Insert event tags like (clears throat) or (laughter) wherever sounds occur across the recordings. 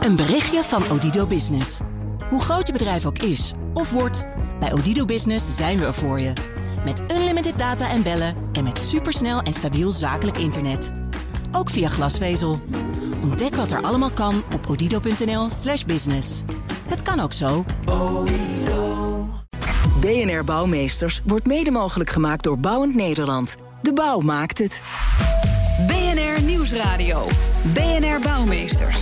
Een berichtje van Odido Business. Hoe groot je bedrijf ook is of wordt, bij Odido Business zijn we er voor je. Met unlimited data en bellen en met supersnel en stabiel zakelijk internet. Ook via glasvezel. Ontdek wat er allemaal kan op odido.nl/slash business. Het kan ook zo. BNR Bouwmeesters wordt mede mogelijk gemaakt door Bouwend Nederland. De bouw maakt het. BNR Nieuwsradio. BNR Bouwmeesters.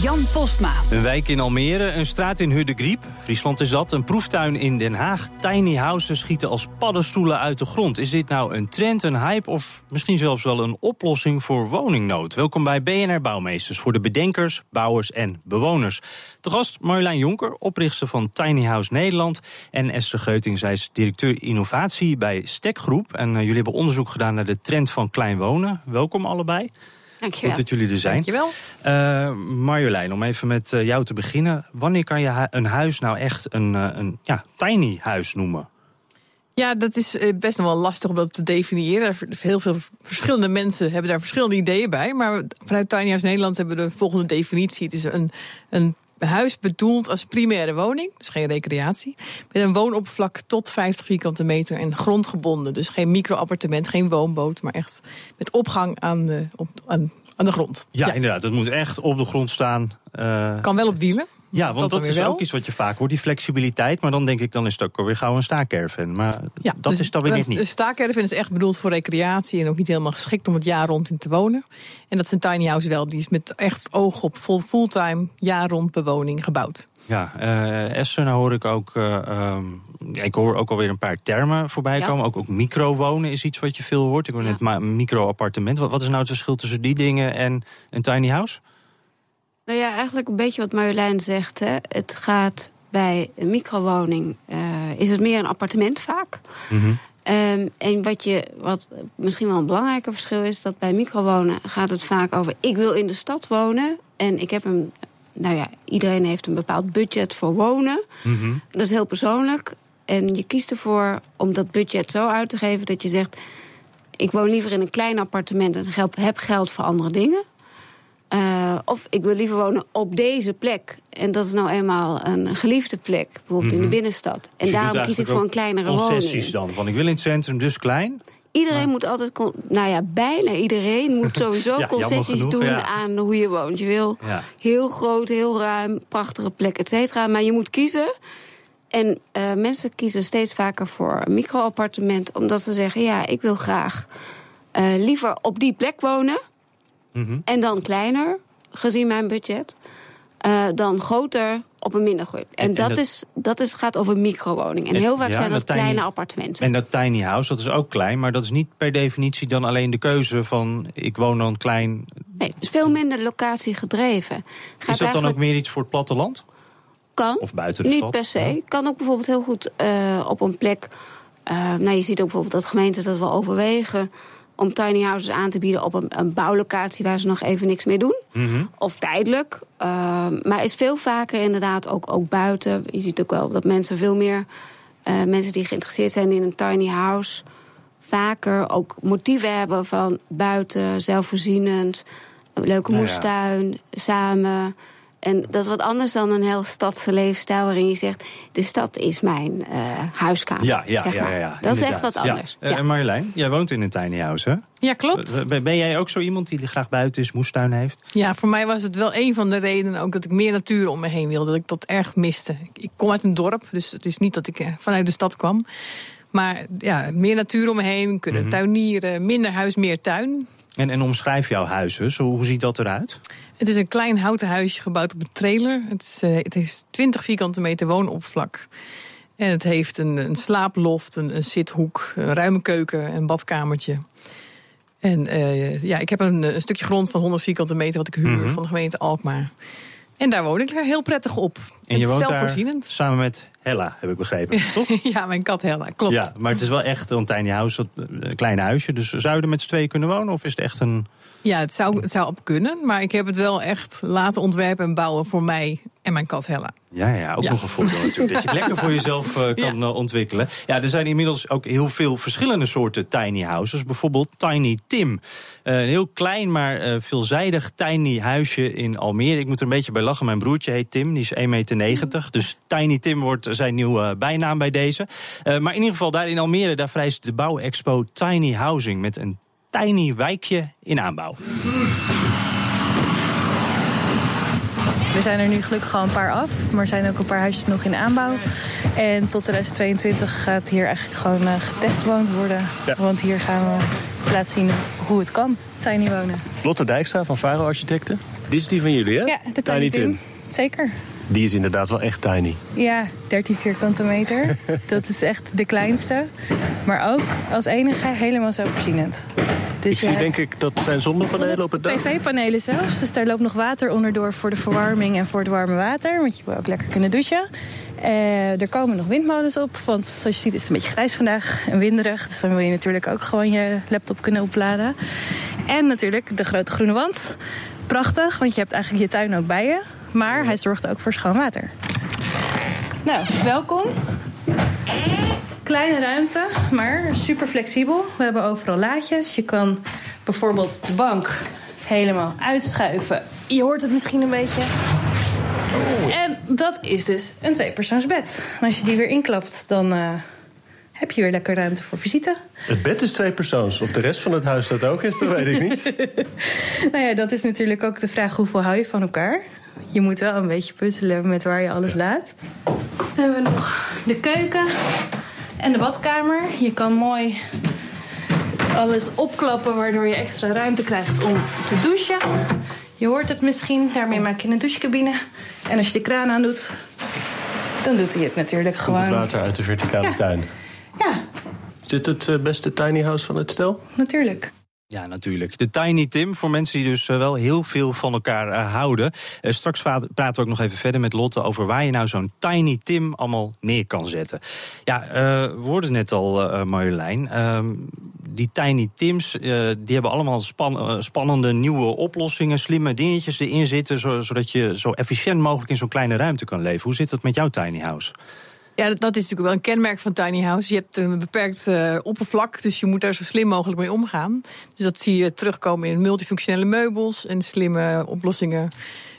Jan Postma. Een wijk in Almere, een straat in Huddegriep. Friesland is dat. Een proeftuin in Den Haag. Tiny houses schieten als paddenstoelen uit de grond. Is dit nou een trend, een hype of misschien zelfs wel een oplossing voor woningnood? Welkom bij BNR Bouwmeesters voor de bedenkers, bouwers en bewoners. De gast Marjolein Jonker, oprichter van Tiny House Nederland. En Esther Geuting, zij is directeur innovatie bij Stekgroep. En uh, jullie hebben onderzoek gedaan naar de trend van klein wonen. Welkom allebei. Dankjewel. Goed dat jullie er zijn. Dankjewel. Uh, Marjolein, om even met uh, jou te beginnen. Wanneer kan je een huis nou echt een, uh, een ja, tiny huis noemen? Ja, dat is best nog wel lastig om dat te definiëren. Heel veel verschillende mensen hebben daar verschillende ideeën bij. Maar vanuit Tiny House Nederland hebben we de volgende definitie. Het is een, een huis bedoeld als primaire woning, dus geen recreatie. Met een woonoppervlak tot 50 vierkante meter en grondgebonden. Dus geen microappartement, geen woonboot, maar echt met opgang aan de, op, aan, aan de grond. Ja, ja, inderdaad. Het moet echt op de grond staan. Uh... Kan wel op wielen. Ja, want dat, dat is wel. ook iets wat je vaak hoort, die flexibiliteit. Maar dan denk ik, dan is het ook alweer gauw een staakerven. Maar ja, dat dus, is dan weer niet. Een staakerven is echt bedoeld voor recreatie... en ook niet helemaal geschikt om het jaar rond in te wonen. En dat is een tiny house wel. Die is met echt oog op fulltime, jaar rond bewoning gebouwd. Ja, uh, Esther, nou hoor ik ook... Uh, um, ik hoor ook alweer een paar termen voorbij ja. komen. Ook, ook microwonen is iets wat je veel hoort. Ik hoor ja. net micro-appartement. Wat, wat is nou het verschil tussen die dingen en een tiny house? Nou ja, eigenlijk een beetje wat Marjolein zegt. Hè. Het gaat bij een microwoning, uh, is het meer een appartement vaak. Mm -hmm. um, en wat, je, wat misschien wel een belangrijker verschil is, dat bij microwonen gaat het vaak over: ik wil in de stad wonen en ik heb een. Nou ja, iedereen heeft een bepaald budget voor wonen. Mm -hmm. Dat is heel persoonlijk. En je kiest ervoor om dat budget zo uit te geven dat je zegt: ik woon liever in een klein appartement en heb geld voor andere dingen. Uh, of ik wil liever wonen op deze plek. En dat is nou eenmaal een geliefde plek, bijvoorbeeld mm -hmm. in de binnenstad. En dus daarom kies ik voor een kleinere woning. Concessies dan, van ik wil in het centrum, dus klein. Iedereen moet altijd, nou ja, bijna iedereen moet (laughs) sowieso ja, concessies genoeg, doen ja. aan hoe je woont. Je wil heel groot, heel ruim, prachtige plek, et cetera. Maar je moet kiezen. En uh, mensen kiezen steeds vaker voor een micro-appartement, omdat ze zeggen: ja, ik wil graag uh, liever op die plek wonen. Mm -hmm. En dan kleiner, gezien mijn budget. Uh, dan groter op een minder groei. En, en, dat, en dat, is, dat is, gaat over microwoning. En, en heel vaak ja, zijn dat, dat kleine appartementen. En dat tiny house, dat is ook klein. Maar dat is niet per definitie dan alleen de keuze van... ik woon dan klein. Nee, het is veel minder locatie gedreven. Gaat is dat dan ook meer iets voor het platteland? Kan. Of buiten de niet stad? Niet per se. Ja. Kan ook bijvoorbeeld heel goed uh, op een plek... Uh, nou, je ziet ook bijvoorbeeld dat gemeenten dat wel overwegen om tiny houses aan te bieden op een, een, bouwlocatie waar ze nog even niks mee doen. Mm -hmm. Of tijdelijk. Uh, maar is veel vaker inderdaad ook, ook buiten. Je ziet ook wel dat mensen veel meer, uh, mensen die geïnteresseerd zijn in een tiny house, vaker ook motieven hebben van buiten, zelfvoorzienend, leuke nou moestuin, samen. En dat is wat anders dan een heel stadse leefstijl waarin je zegt: de stad is mijn uh, huiskamer. Ja, ja, zeg ja, ja, ja, Dat inderdaad. is echt wat anders. Ja. Uh, Marjolein, jij woont in een tiny house, hè? Ja, klopt. Ben jij ook zo iemand die graag buiten is, moestuin heeft? Ja, voor mij was het wel een van de redenen ook dat ik meer natuur om me heen wilde. Dat ik dat erg miste. Ik kom uit een dorp, dus het is niet dat ik vanuit de stad kwam. Maar ja, meer natuur om me heen, kunnen mm -hmm. tuinieren, minder huis, meer tuin. En, en omschrijf jouw huis dus. Hoe, hoe ziet dat eruit? Het is een klein houten huisje gebouwd op een trailer. Het is, uh, het is 20 vierkante meter woonoppervlak. En het heeft een, een slaaploft, een, een, zithoek, een ruime keuken, een badkamertje. En uh, ja, ik heb een, een, stukje grond van 100 vierkante meter wat ik huur mm -hmm. van de gemeente Alkmaar. En daar woon ik heel prettig op. En je woont daar samen met Hella, heb ik begrepen, (laughs) toch? ja, mijn kat Hella, klopt. Ja, maar het is wel echt een tiny house, een klein huisje. Dus zou je er met z'n tweeën kunnen wonen? Of is het echt een... Ja, het zou, het zou op kunnen. Maar ik heb het wel echt laten ontwerpen en bouwen voor mij en mijn kat Hella. Ja, ja ook nog een voordeel natuurlijk. Dat je het lekker voor jezelf (laughs) uh, kan ja. ontwikkelen. Ja, er zijn inmiddels ook heel veel verschillende soorten tiny houses. Bijvoorbeeld Tiny Tim. Uh, een heel klein, maar uh, veelzijdig tiny huisje in Almere. Ik moet er een beetje bij lachen. Mijn broertje heet Tim, die is 1,90 meter. Dus Tiny Tim wordt zijn nieuwe bijnaam bij deze. maar in ieder geval daar in Almere, daar vrijst de bouwexpo Tiny Housing... met een tiny wijkje in aanbouw. Er zijn er nu gelukkig al een paar af, maar er zijn ook een paar huisjes nog in aanbouw. En tot 2022 gaat hier eigenlijk gewoon uh, getest woond worden. Ja. Want hier gaan we laten zien hoe het kan, tiny wonen. Lotte Dijkstra van Varo Architecten. Die is die van jullie, hè? Ja, de Tiny, tiny Tim. Zeker. Die is inderdaad wel echt tiny. Ja, 13 vierkante meter. (laughs) dat is echt de kleinste. Maar ook als enige helemaal zelfvoorzienend. Dus ik zie denk ik, dat zijn zonnepanelen op het dak. PV-panelen zelfs. Dus daar loopt nog water onderdoor voor de verwarming en voor het warme water. Want je wil ook lekker kunnen douchen. Uh, er komen nog windmolens op. Want zoals je ziet is het een beetje grijs vandaag en winderig. Dus dan wil je natuurlijk ook gewoon je laptop kunnen opladen. En natuurlijk de grote groene wand. Prachtig, want je hebt eigenlijk je tuin ook bij je. Maar hij zorgt ook voor schoon water. Nou, welkom. Kleine ruimte, maar super flexibel. We hebben overal laadjes. Je kan bijvoorbeeld de bank helemaal uitschuiven. Je hoort het misschien een beetje. Oh. En dat is dus een tweepersoonsbed. En als je die weer inklapt, dan uh, heb je weer lekker ruimte voor visite. Het bed is twee persoons. Of de rest van het huis dat ook is, dat weet ik niet. (laughs) nou ja, dat is natuurlijk ook de vraag: hoeveel hou je van elkaar? Je moet wel een beetje puzzelen met waar je alles laat. Dan hebben we nog de keuken en de badkamer. Je kan mooi alles opklappen, waardoor je extra ruimte krijgt om te douchen. Je hoort het misschien, daarmee maak je een douchecabine. En als je de kraan aan doet, dan doet hij het natuurlijk gewoon. Het water uit de verticale tuin. Ja. Is dit het eh, beste tiny house van het stel? Natuurlijk. Ja, natuurlijk. De Tiny Tim, voor mensen die dus eh, wel heel veel van elkaar uh, houden. Uh, straks praten we ook nog even verder met Lotte over waar je nou zo'n Tiny Tim allemaal neer kan zetten. Ja, we hoorden net al, Marjolein. Ehm, die Tiny Tims, die hebben allemaal span spannende nieuwe oplossingen, slimme dingetjes erin zitten, zodat je zo efficiënt mogelijk in zo'n kleine ruimte kan leven. Hoe zit dat met jouw tiny house? Ja, dat is natuurlijk wel een kenmerk van tiny house. Je hebt een beperkt uh, oppervlak, dus je moet daar zo slim mogelijk mee omgaan. Dus dat zie je terugkomen in multifunctionele meubels en slimme oplossingen.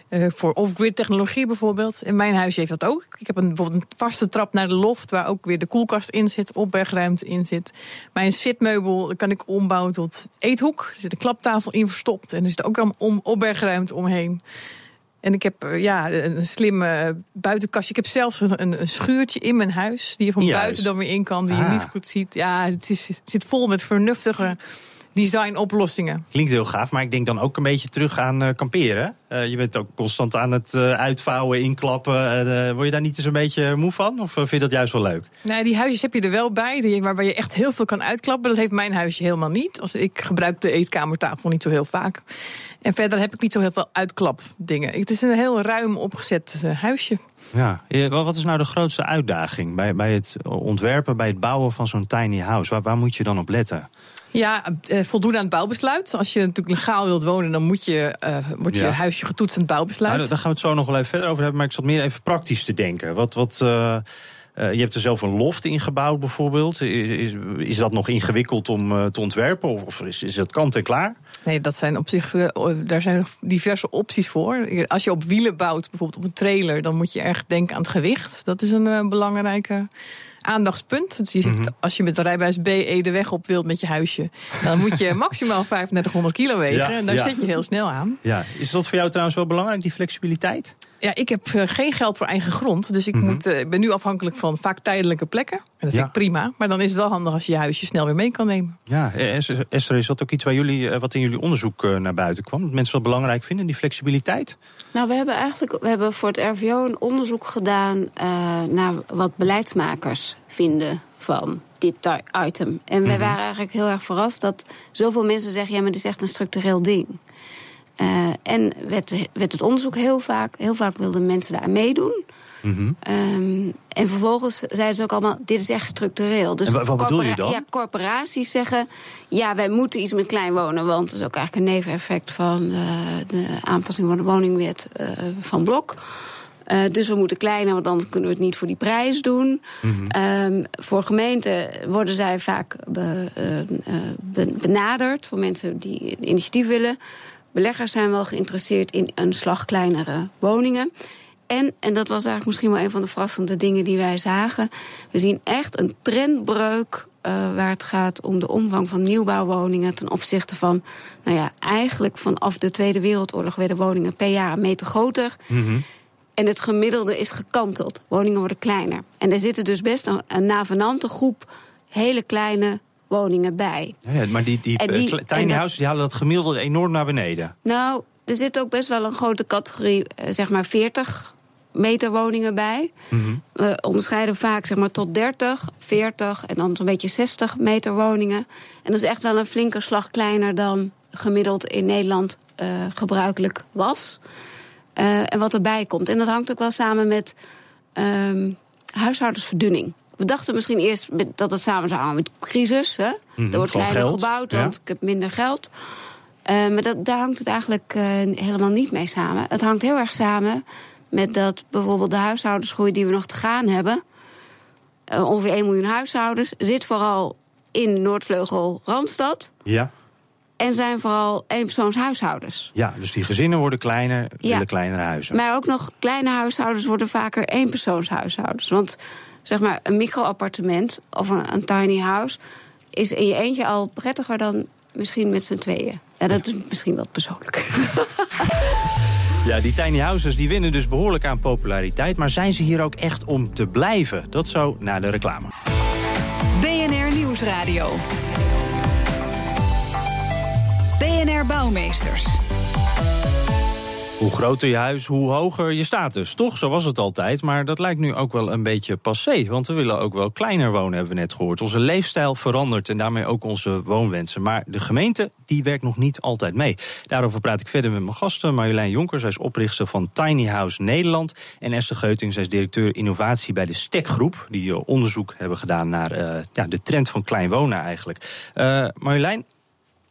Uh, voor off-grid technologie bijvoorbeeld. In mijn huis heeft dat ook. Ik heb een, bijvoorbeeld een vaste trap naar de loft... waar ook weer de koelkast in zit, opbergruimte in zit. Mijn zitmeubel kan ik ombouwen tot eethoek. Er zit een klaptafel in verstopt. En er zit ook een opbergruimte omheen. En ik heb eh, ja, een slimme buitenkastje. Ik heb zelfs een, een schuurtje in mijn huis. Die je van buiten dan weer in kan. Die je ah. niet goed ziet. Ja, het, is, het zit vol met vernuftige designoplossingen. Klinkt heel gaaf, maar ik denk dan ook een beetje terug aan uh, kamperen. Uh, je bent ook constant aan het uh, uitvouwen, inklappen. word je daar niet eens een beetje moe van? Of vind je dat juist wel leuk? Nee, die huisjes heb je er wel bij, die, waarbij je echt heel veel kan uitklappen. Dat heeft mijn huisje helemaal niet. Als, ik gebruik de eetkamertafel niet zo heel vaak. En verder heb ik niet zo heel veel uitklapdingen. Het is een heel ruim opgezet huisje. Ja, wat is nou de grootste uitdaging bij, bij het ontwerpen, bij het bouwen van zo'n tiny house? Waar, waar moet je dan op letten? Ja, eh, voldoen aan het bouwbesluit. Als je natuurlijk legaal wilt wonen, dan moet je, uh, wordt je huisje getoetst aan het bouwbesluit. Nou, daar gaan we het zo nog wel even verder over hebben. Maar ik zat meer even praktisch te denken. Wat, wat, uh, je hebt er zelf een loft in gebouwd bijvoorbeeld. Is, is, is dat nog ingewikkeld om te ontwerpen? Of is, is het kant en klaar? Nee, dat zijn op zich, daar zijn diverse opties voor. Als je op wielen bouwt, bijvoorbeeld op een trailer, dan moet je erg denken aan het gewicht. Dat is een belangrijke aandachtspunt. Dus je zit, mhm. als je met de rijbewijs BE de weg op wilt met je huisje, dan moet je (laughs) maximaal 3500 kilo wegen. en daar zit je heel snel aan. Ja. Is dat voor jou trouwens wel belangrijk, die flexibiliteit? Ja, ik heb eh, geen geld voor eigen grond. Dus ik, mhm. moet, uh, ben nu afhankelijk van vaak tijdelijke plekken. En dat vind ik prima. Maar dan is het wel handig als je je huisje snel weer mee kan nemen. Ja, Esther, is dat ook iets waar jullie, eh, wat in jullie onderzoek naar buiten kwam? Dat mensen dat belangrijk vinden, die flexibiliteit? Nou, we hebben eigenlijk we hebben voor het RVO een onderzoek gedaan uh, naar wat beleidsmakers vinden van dit item. En we mhm. waren eigenlijk heel erg verrast dat zoveel mensen zeggen: ja, maar dit is echt een structureel ding. Uh, en werd, werd het onderzoek heel vaak, heel vaak wilden mensen daar meedoen. Mm -hmm. um, en vervolgens zeiden ze ook allemaal: dit is echt structureel. Dus en wat bedoel je dan? Ja, corporaties zeggen: ja, wij moeten iets met klein wonen, want dat is ook eigenlijk een neveneffect van uh, de aanpassing van de woningwet uh, van Blok. Uh, dus we moeten kleiner, want anders kunnen we het niet voor die prijs doen. um, voor gemeenten worden zij vaak be, uh, be, benaderd. Voor mensen die een initiatief willen. Beleggers zijn wel geïnteresseerd in een slag kleinere woningen. En, en dat was eigenlijk misschien wel een van de verrassende dingen die wij zagen. We zien echt een trendbreuk uh, waar het gaat om de omvang van nieuwbouwwoningen ten opzichte van, nou ja, eigenlijk vanaf de Tweede Wereldoorlog werden woningen per jaar een meter groter. Mm-hmm. En het gemiddelde is gekanteld. Woningen worden kleiner. En er zitten dus best een, een navenante groep hele kleine woningen bij. Ja, maar die, die, die uh, tiny houses die halen dat gemiddelde enorm naar beneden. Nou, er zit ook best wel een grote categorie, uh, zeg maar 40 meter woningen bij. Mm-hmm. We onderscheiden vaak zeg maar, tot 30, 40 en dan zo'n beetje 60 meter woningen. En dat is echt wel een flinke slag kleiner dan gemiddeld in Nederland uh, gebruikelijk was. Uh, en wat erbij komt. En dat hangt ook wel samen met um, huishoudensverdunning. We dachten misschien eerst dat het samen zou hangen met crisis. Hè? Mm-hmm, er wordt kleiner geld, gebouwd, want ja. ik heb minder geld. Uh, maar dat, daar hangt het eigenlijk uh, helemaal niet mee samen. Het hangt heel erg samen met dat bijvoorbeeld de huishoudensgroei die we nog te gaan hebben. Uh, ongeveer 1 miljoen huishoudens. Zit vooral in Noordvleugel Randstad. Ja. En zijn vooral eenpersoonshuishoudens. Ja, dus die gezinnen worden kleiner, ja. willen kleinere huizen. Maar ook nog kleine huishoudens worden vaker eenpersoonshuishoudens. Want zeg maar een microappartement of een, een tiny house is in je eentje al prettiger dan misschien met z'n tweeën. Ja, dat is misschien wel persoonlijk. (laughs) Ja, die tiny houses die winnen dus behoorlijk aan populariteit. Maar zijn ze hier ook echt om te blijven? Dat zo na de reclame. BNR Nieuwsradio. BNR Bouwmeesters. Hoe groter je huis, hoe hoger je status. Toch, zo was het altijd. Maar dat lijkt nu ook wel een beetje passé. Want we willen ook wel kleiner wonen, hebben we net gehoord. Onze leefstijl verandert en daarmee ook onze woonwensen. Maar de gemeente, die werkt nog niet altijd mee. Daarover praat ik verder met mijn gasten. Marjolein Jonker, zij is oprichter van Tiny House Nederland. En Esther Geuting, zij is directeur innovatie bij de Stekgroep. Die uh, onderzoek hebben gedaan naar uh, ja, de trend van klein wonen eigenlijk. Uh, Marjolein,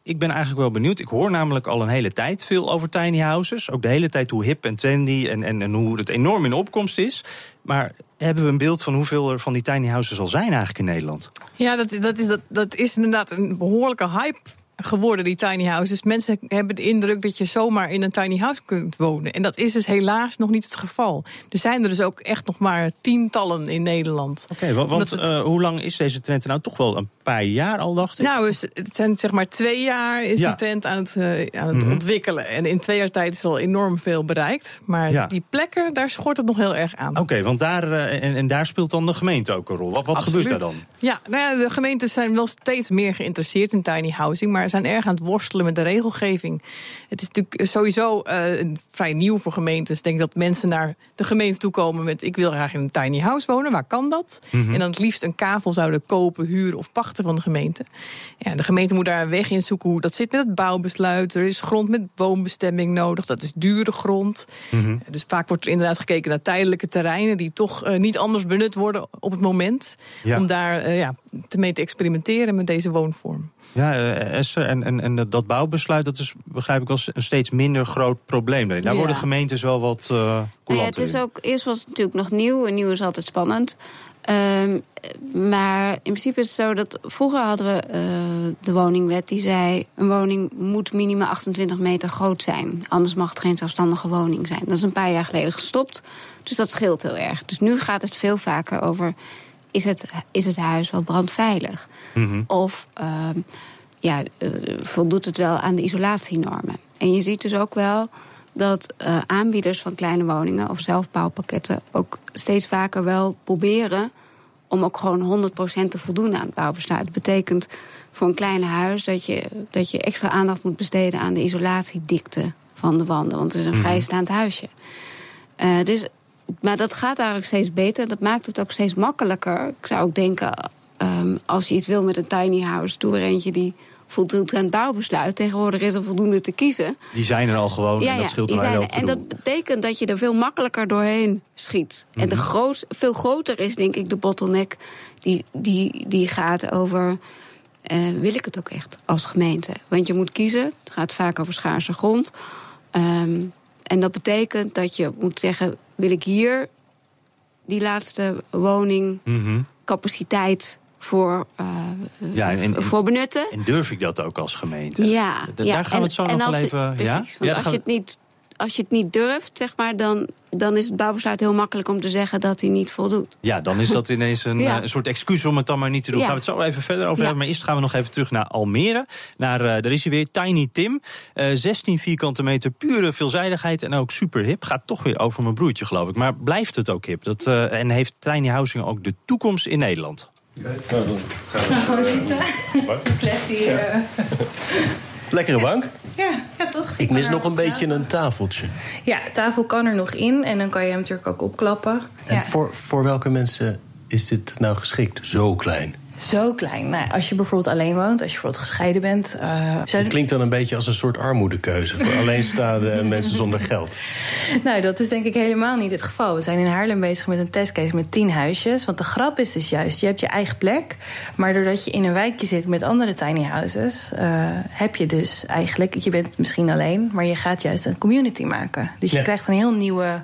ik ben eigenlijk wel benieuwd. Ik hoor namelijk al een hele tijd veel over tiny houses. Ook de hele tijd hoe hip en trendy en, en, en hoe het enorm in opkomst is. Maar hebben we een beeld van hoeveel er van die tiny houses al zijn eigenlijk in Nederland? Ja, dat, dat, is, dat, dat is inderdaad een behoorlijke hype geworden, die tiny houses. Mensen hebben de indruk dat je zomaar in een tiny house kunt wonen. En dat is dus helaas nog niet het geval. Er zijn er dus ook echt nog maar tientallen in Nederland. Oké, okay, want het, uh, hoe lang is deze trend nou toch wel een paar jaar al, dacht ik? Nou, het zijn zeg maar twee jaar is ja. die trend aan het, uh, aan het mm-hmm. ontwikkelen. En in twee jaar tijd is er al enorm veel bereikt. Maar ja. die plekken, daar schort het nog heel erg aan. Oké, okay, want daar, uh, en, en, daar speelt dan de gemeente ook een rol. Wat, wat gebeurt daar dan? Ja, nou ja, de gemeentes zijn wel steeds meer geïnteresseerd in tiny housing. Maar zijn erg aan het worstelen met de regelgeving. Het is natuurlijk sowieso uh, vrij nieuw voor gemeentes. Ik denk dat mensen naar de gemeente toe komen met... ik wil graag in een tiny house wonen, waar kan dat? Mm-hmm. En dan het liefst een kavel zouden kopen, huren of pachten van de gemeente. Ja, de gemeente moet daar een weg in zoeken hoe dat zit met het bouwbesluit. Er is grond met woonbestemming nodig, dat is dure grond. Mm-hmm. Dus vaak wordt er inderdaad gekeken naar tijdelijke terreinen... die toch uh, niet anders benut worden op het moment. Ja. Om daar uh, ja, te mee te experimenteren met deze woonvorm. Ja, en, en, en dat bouwbesluit, dat is begrijp ik als een steeds minder groot probleem. Daar ja. worden gemeentes wel wat uh, ja, Het is ook, eerst was het natuurlijk nog nieuw, en nieuw is altijd spannend. Um, maar in principe is het zo dat vroeger hadden we uh, de woningwet die zei... een woning moet minimaal 28 meter groot zijn. Anders mag het geen zelfstandige woning zijn. Dat is een paar jaar geleden gestopt. Dus dat scheelt heel erg. Dus nu gaat het veel vaker over... is het, is het huis wel brandveilig? Mm-hmm. Of... Uh, ja, uh, voldoet het wel aan de isolatienormen. En je ziet dus ook wel dat uh, aanbieders van kleine woningen of zelfbouwpakketten ook steeds vaker wel proberen om ook gewoon 100% te voldoen aan het bouwbesluit. Dat betekent voor een kleine huis dat je, dat je extra aandacht moet besteden aan de isolatiedikte van de wanden. Want het is een mm-hmm. vrijstaand huisje. Uh, dus, maar dat gaat eigenlijk steeds beter. Dat maakt het ook steeds makkelijker. Ik zou ook denken, um, als je iets wil met een tiny house, doe er eentje die voldoet aan het bouwbesluit. Tegenwoordig is er voldoende te kiezen. Die zijn er al gewoon ja, en dat scheelt ja, er ook En dat betekent dat je er veel makkelijker doorheen schiet. En de groot, veel groter is denk ik de bottleneck die, die, die gaat over... Uh, wil ik het ook echt als gemeente? Want je moet kiezen, het gaat vaak over schaarse grond... Um, en dat betekent dat je moet zeggen, wil ik hier die laatste woning Mhm. capaciteit voor, eh, Ja, en- en- voor benutten. En durf ik dat ook als gemeente? Ja, D- ja. Daar gaan we het zo En- nog wel als even... Precies, ja? want Ja, daar als, je het niet, als je het niet durft, zeg maar, dan, dan is het bouwbesluit heel makkelijk om te zeggen dat hij niet voldoet. Ja, dan is dat ineens een, Ja. eh, een soort excuus om het dan maar niet te doen. Ja. Gaan we het zo even verder over Ja. hebben. Maar eerst gaan we nog even terug naar Almere. Naar, eh, daar is hij weer, Tiny Tim. Eh 16 vierkante meter pure veelzijdigheid en ook super hip. Gaat toch weer over mijn broertje, geloof ik. Maar blijft het ook hip? Dat, en heeft Tiny Housing ook de toekomst in Nederland? Gewoon zitten. Plastic. (laughs) eh. Lekkere bank. Ja, ja, toch? Ik mis nog een beetje een tafeltje. Ja, tafel kan er nog in en dan kan je hem natuurlijk ook opklappen. En Ja. voor, voor welke mensen is dit nou geschikt? Zo klein. Zo klein. Nou, als je bijvoorbeeld alleen woont, als je bijvoorbeeld gescheiden bent. zou- Het klinkt dan een beetje als een soort armoedekeuze voor alleenstaande en mensen zonder geld. (laughs) Nou, dat is denk ik helemaal niet het geval. We zijn in Haarlem bezig met een testcase met tien huisjes. Want de grap is dus juist, je hebt je eigen plek. Maar doordat je in een wijkje zit met andere tiny houses... eh, heb je dus eigenlijk, je bent misschien alleen... maar je gaat juist een community maken. Dus je Ja. krijgt een heel nieuwe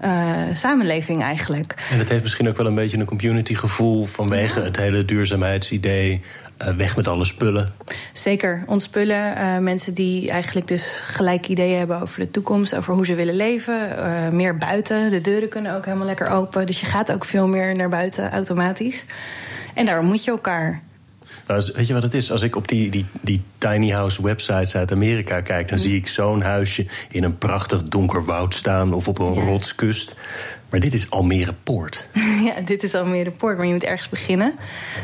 eh, samenleving eigenlijk. En het heeft misschien ook wel een beetje een community gevoel vanwege het hele duurzaamheidsidee. eh, weg met alle spullen. Zeker, ontspullen. eh mensen die eigenlijk dus gelijk ideeën hebben over de toekomst, over hoe ze willen leven. meer buiten. De deuren kunnen ook helemaal lekker open. Dus je gaat ook veel meer naar buiten automatisch. En daar moet je elkaar. Nou, weet je wat het is? Als ik op die, die, die tiny house websites uit Amerika kijk, dan zie ik zo'n huisje in een prachtig donker woud staan of op een Ja. rotskust. Maar dit is Almere Poort. (laughs) ja, dit is Almere Poort, maar je moet ergens beginnen.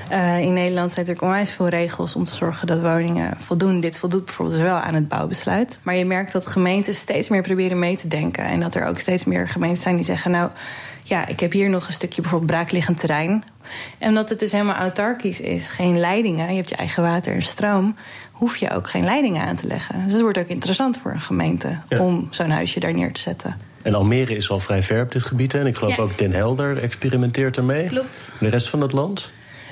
Eh, in Nederland zijn er natuurlijk onwijs veel regels om te zorgen dat woningen voldoen. Dit voldoet bijvoorbeeld wel aan het bouwbesluit. Maar je merkt dat gemeenten steeds meer proberen mee te denken. En dat er ook steeds meer gemeenten zijn die zeggen... nou, ja, ik heb hier nog een stukje bijvoorbeeld braakliggend terrein. En omdat het dus helemaal autarkisch is, geen leidingen... je hebt je eigen water en stroom... hoef je ook geen leidingen aan te leggen. Dus het wordt ook interessant voor een gemeente... Ja. om zo'n huisje daar neer te zetten. En Almere is al vrij ver op dit gebied. hè? En ik geloof Ja. ook Den Helder experimenteert ermee. Klopt. De rest van het land?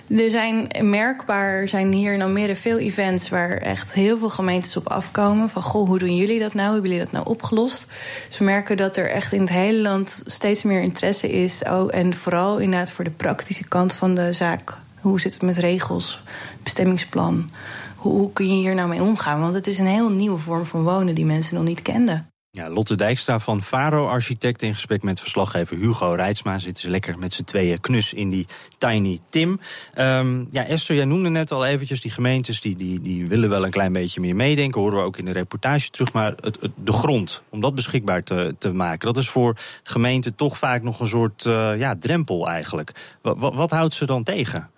Er zijn merkbaar zijn hier in Almere veel events waar echt heel veel gemeentes op afkomen. Van goh, hoe doen jullie dat nou? Hoe hebben jullie dat nou opgelost? Dus we merken dat er echt in het hele land steeds meer interesse is. Oh, en vooral inderdaad voor de praktische kant van de zaak. Hoe zit het met regels, bestemmingsplan? Hoe, hoe kun je hier nou mee omgaan? Want het is een heel nieuwe vorm van wonen die mensen nog niet kenden. Ja, Lotte Dijkstra van Faro Architect in gesprek met verslaggever Hugo Reitsma. Zitten ze lekker met z'n tweeën knus in die Tiny Tim. Ehm, ja, Esther, jij noemde net al eventjes die gemeentes die, die, die willen wel een klein beetje meer meedenken. Horen we ook in de reportage terug. Maar het, het- de grond, om dat beschikbaar te, te maken, dat is voor gemeenten toch vaak nog een soort eh, ja, drempel eigenlijk. Wat, wat, wat houdt ze dan tegen?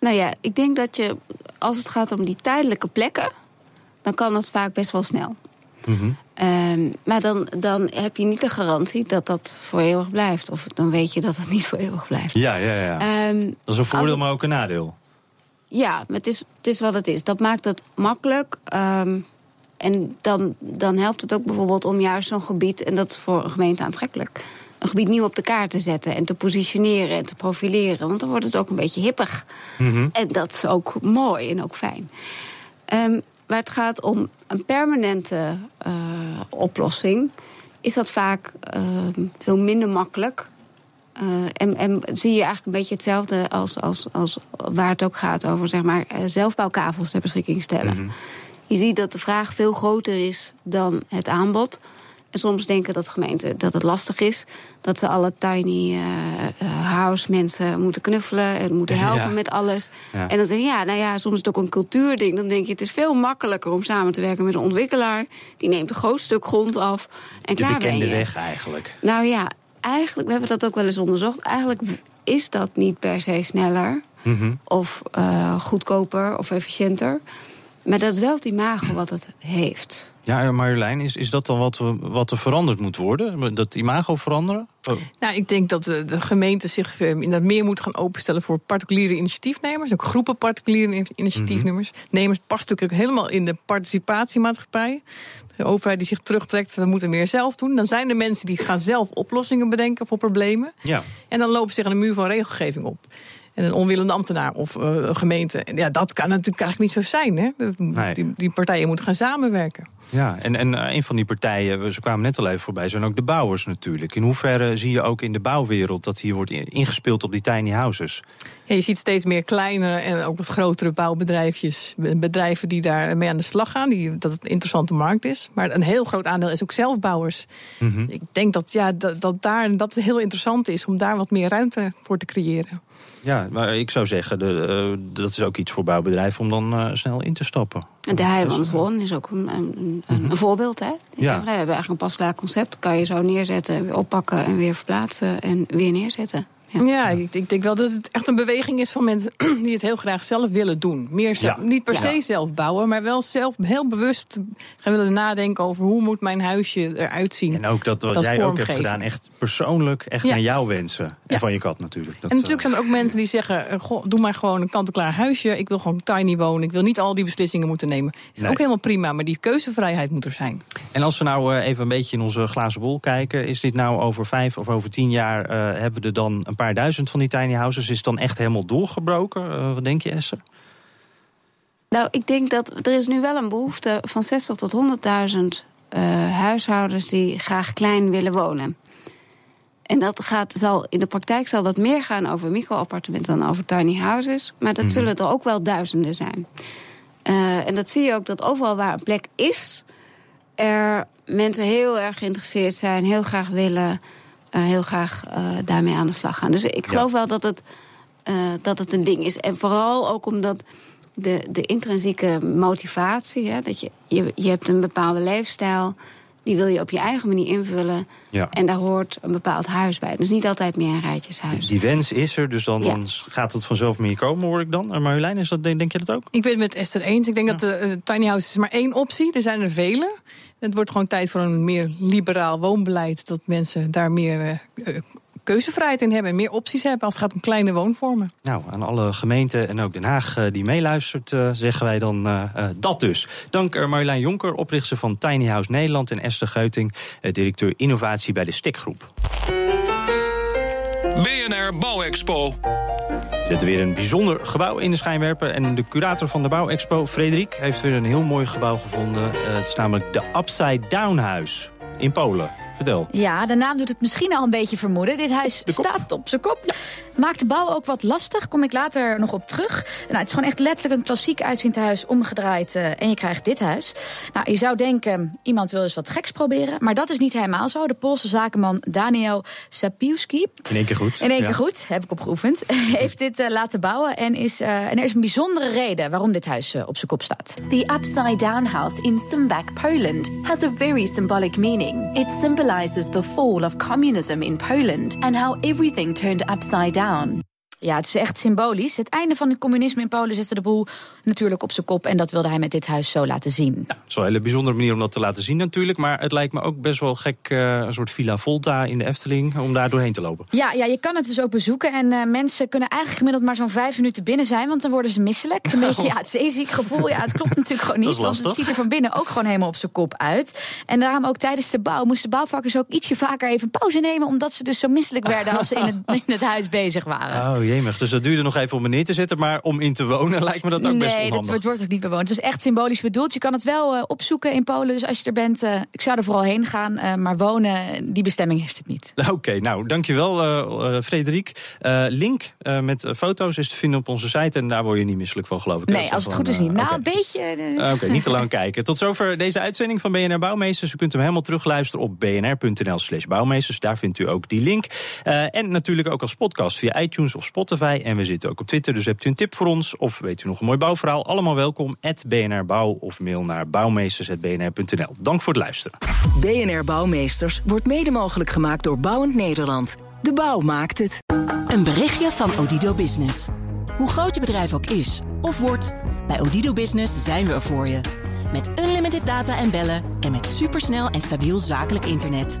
Nou ja, ik denk dat je, als het gaat om die tijdelijke plekken, dan kan dat vaak best wel snel. Mhm. Ehm, maar dan, dan heb je niet de garantie dat dat voor eeuwig blijft. Of dan weet je dat het niet voor eeuwig blijft. Ja, ja, ja. Ehm, dat is een voordeel, het- maar ook een nadeel. Ja, maar het is, het is wat het is. Dat maakt het makkelijk. ehm, en dan, dan helpt het ook bijvoorbeeld om juist zo'n gebied, en dat is voor een gemeente aantrekkelijk, een gebied nieuw op de kaart te zetten en te positioneren en te profileren. Want dan wordt het ook een beetje hippig. Mhm. En dat is ook mooi en ook fijn. Waar het gaat om een permanente eh, oplossing, is dat vaak ehm, veel minder makkelijk. Eh, en, en zie je eigenlijk een beetje hetzelfde als, als, als waar het ook gaat over zeg maar, eh, zelfbouwkavels ter beschikking stellen. Je ziet dat de vraag veel groter is dan het aanbod. En soms denken dat gemeenten dat het lastig is. Dat ze alle tiny eh, eh, house mensen moeten knuffelen en moeten helpen Ja. met alles. Ja. En dan zeg je, ja, nou ja, soms is het ook een cultuurding. Dan denk je, het is veel makkelijker om samen te werken met een ontwikkelaar. Die neemt een groot stuk grond af. En De klaar ben bekende je. weg eigenlijk. Nou ja, eigenlijk, we hebben dat ook wel eens onderzocht. Eigenlijk is dat niet per se sneller Mhm. of eh, goedkoper of efficiënter. Maar dat is wel het imago wat het heeft. Ja, eh, Marjolein, is, is dat dan wat, we, wat er veranderd moet worden? Dat imago veranderen? Oh. Nou, ik denk dat de, de gemeente zich eh, inderdaad meer moet gaan openstellen voor particuliere initiatiefnemers. Ook groepen particuliere in- initiatiefnemers. Nemers past natuurlijk helemaal in de participatiemaatschappij. De overheid die zich terugtrekt, we moeten meer zelf doen. Dan zijn er mensen die gaan zelf oplossingen bedenken voor problemen. Ja. En dan lopen ze tegen een muur van regelgeving op. en een onwillende ambtenaar of uh, een gemeente. Ja, dat kan natuurlijk eigenlijk niet zo zijn. Hè? Nee. Die, die partijen moeten gaan samenwerken. Ja, en, en uh, een van die partijen, ze kwamen net al even voorbij, zijn ook de bouwers natuurlijk. In hoeverre zie je ook in de bouwwereld dat hier wordt ingespeeld op die tiny houses? Ja, je ziet steeds meer kleine en ook wat grotere bouwbedrijfjes. Bedrijven die daar mee aan de slag gaan. Die, dat het een interessante markt is. Maar een heel groot aandeel is ook zelfbouwers. Mm -hmm. Ik denk dat, ja, dat, dat, daar, dat heel interessant is om daar wat meer ruimte voor te creëren. Ja, maar ik zou zeggen, de, uh, dat is ook iets voor bouwbedrijven om dan uh, snel in te stappen. En de Heimansbron is ook een, een, mm -hmm. voorbeeld. Hè? Die ja. zeggen, we hebben eigenlijk een pasklaar concept. Kan je zo neerzetten, weer oppakken en weer verplaatsen en weer neerzetten. Ja, ja ik, ik, denk wel dat het echt een beweging is van mensen (clears throat) die het heel graag zelf willen doen. Meer zelf, ja. Niet per se ja. zelf bouwen, maar wel zelf heel bewust gaan willen nadenken over hoe moet mijn huisje eruit zien. En ook dat wat dat jij ook hebt gedaan, echt persoonlijk, echt naar jouw wensen. En van je kat natuurlijk. Dat, en natuurlijk zijn er ook mensen die zeggen, goh, doe maar gewoon een kant-en-klaar huisje. Ik wil gewoon tiny wonen. Ik wil niet al die beslissingen moeten nemen. Nee. ook helemaal prima, maar die keuzevrijheid moet er zijn. En als we nou even een beetje in onze glazen bol kijken, is dit nou over vijf of over tien jaar uh, hebben we er dan een paar duizend van die tiny houses. Is het dan echt helemaal doorgebroken? Uh, wat denk je, Esther? Nou, ik denk dat er is nu wel een behoefte van 60 tot 100.000 uh, huishoudens die graag klein willen wonen. En dat gaat, zal, in de praktijk zal dat meer gaan over micro-appartementen dan over tiny houses. Maar dat mm. zullen er ook wel duizenden zijn. Uh, en dat zie je ook dat overal waar een plek is, er mensen heel erg geïnteresseerd zijn, heel graag willen. Uh, heel graag uh, daarmee aan de slag gaan. Dus ik geloof ja. wel dat het, uh, dat het een ding is. En vooral ook omdat de, de intrinsieke motivatie, hè, dat je, je, je hebt een bepaalde leefstijl, die wil je op je eigen manier invullen. Ja. En daar hoort een bepaald huis bij. Dus niet altijd meer een rijtjeshuis. Die, wens is er, dus dan, ja. dan, gaat het vanzelf meer komen, hoor ik dan. En Marjolein, is dat, denk, denk je dat ook? Ik ben het met Esther eens. Ik denk ja. dat de uh, tiny house is maar één optie. Er zijn er vele. Het wordt gewoon tijd voor een meer liberaal woonbeleid. Dat mensen daar meer uh, keuzevrijheid in hebben en meer opties hebben als het gaat om kleine woonvormen. Nou, aan alle gemeenten en ook Den Haag uh, die meeluistert, uh, zeggen wij dan uh, dat dus. Dank Marjolein Jonker, oprichter van Tiny House Nederland... en Esther Geuting, directeur innovatie bij de Stikgroep. BNR Bouwexpo. We zetten weer een bijzonder gebouw in de schijnwerper. En de curator van de Bouwexpo, Frederik, heeft weer een heel mooi gebouw gevonden. Uh, het is namelijk de Upside Down Huis in Polen. Vertel. Ja, de naam doet het misschien al een beetje vermoeden. Dit huis staat op zijn kop. Ja. Maakt de bouw ook wat lastig, kom ik later nog op terug. Nou, het is gewoon echt letterlijk een klassiek uitvindhuis omgedraaid. Uh, en je krijgt dit huis. Nou, je zou denken, iemand wil eens wat geks proberen. Maar dat is niet helemaal zo. De Poolse zakenman Daniel Sapiuski. In één keer goed. In één ja. keer goed, heb ik opgeoefend. (laughs) heeft dit uh, laten bouwen. En, is, uh, en er is een bijzondere reden waarom dit huis op zijn kop staat. The Upside Down House in Sumbak, Poland has a very symbolic meaning. It symbolizes the fall of communism in Poland and how everything turned upside down. down. Ja, het is echt symbolisch. Het einde van het communisme in Polen zette de boel natuurlijk op zijn kop. En dat wilde hij met dit huis zo laten zien. Ja, het is wel een hele bijzondere manier om dat te laten zien natuurlijk. Maar het lijkt me ook best wel gek, uh, een soort Villa Volta in de Efteling... om daar doorheen te lopen. Ja, ja je kan het dus ook bezoeken. En uh, mensen kunnen eigenlijk gemiddeld maar zo'n vijf minuten binnen zijn... want dan worden ze misselijk. Een (laughs) beetje ja, het zeeziek gevoel. Ja, het klopt natuurlijk gewoon (laughs) niet. Want het ziet er van binnen ook gewoon helemaal op zijn kop uit. En daarom ook tijdens de bouw moesten bouwvakkers ook ietsje vaker even pauze nemen... omdat ze dus zo misselijk werden als ze in het, (laughs) in het huis bezig waren. Oh, jemig. Dus dat duurde nog even om er neer te zetten. Maar om in te wonen (laughs) lijkt me dat ook nee, best onhandig. Nee, het wordt ook niet bewoond. Het is echt symbolisch bedoeld. Je kan het wel uh, opzoeken in Polen. Dus als je er bent, uh, ik zou er vooral heen gaan. Uh, maar wonen, die bestemming heeft het niet. (laughs) Oké, okay, nou, dankjewel Frederik. link met foto's is te vinden op onze site. En daar word je niet misselijk van, geloof ik. Nee, als het goed is niet. Nou, okay. een beetje... Oké, okay, niet te lang kijken. Tot zover deze uitzending van BNR Bouwmeesters. U kunt hem helemaal terugluisteren op bnr.nl slash bouwmeesters. Daar vindt u ook die link. en natuurlijk ook als podcast via iTunes of Spotify. En we zitten ook op Twitter, dus hebt u een tip voor ons... of weet u nog een mooi bouwverhaal, allemaal welkom... BNR Bouw of mail naar bouwmeesters.bnr.nl. Dank voor het luisteren. BNR Bouwmeesters wordt mede mogelijk gemaakt door Bouwend Nederland. De bouw maakt het. Een berichtje van Odido Business. Hoe groot je bedrijf ook is of wordt... bij Odido Business zijn we er voor je. Met unlimited data en bellen... en met supersnel en stabiel zakelijk internet.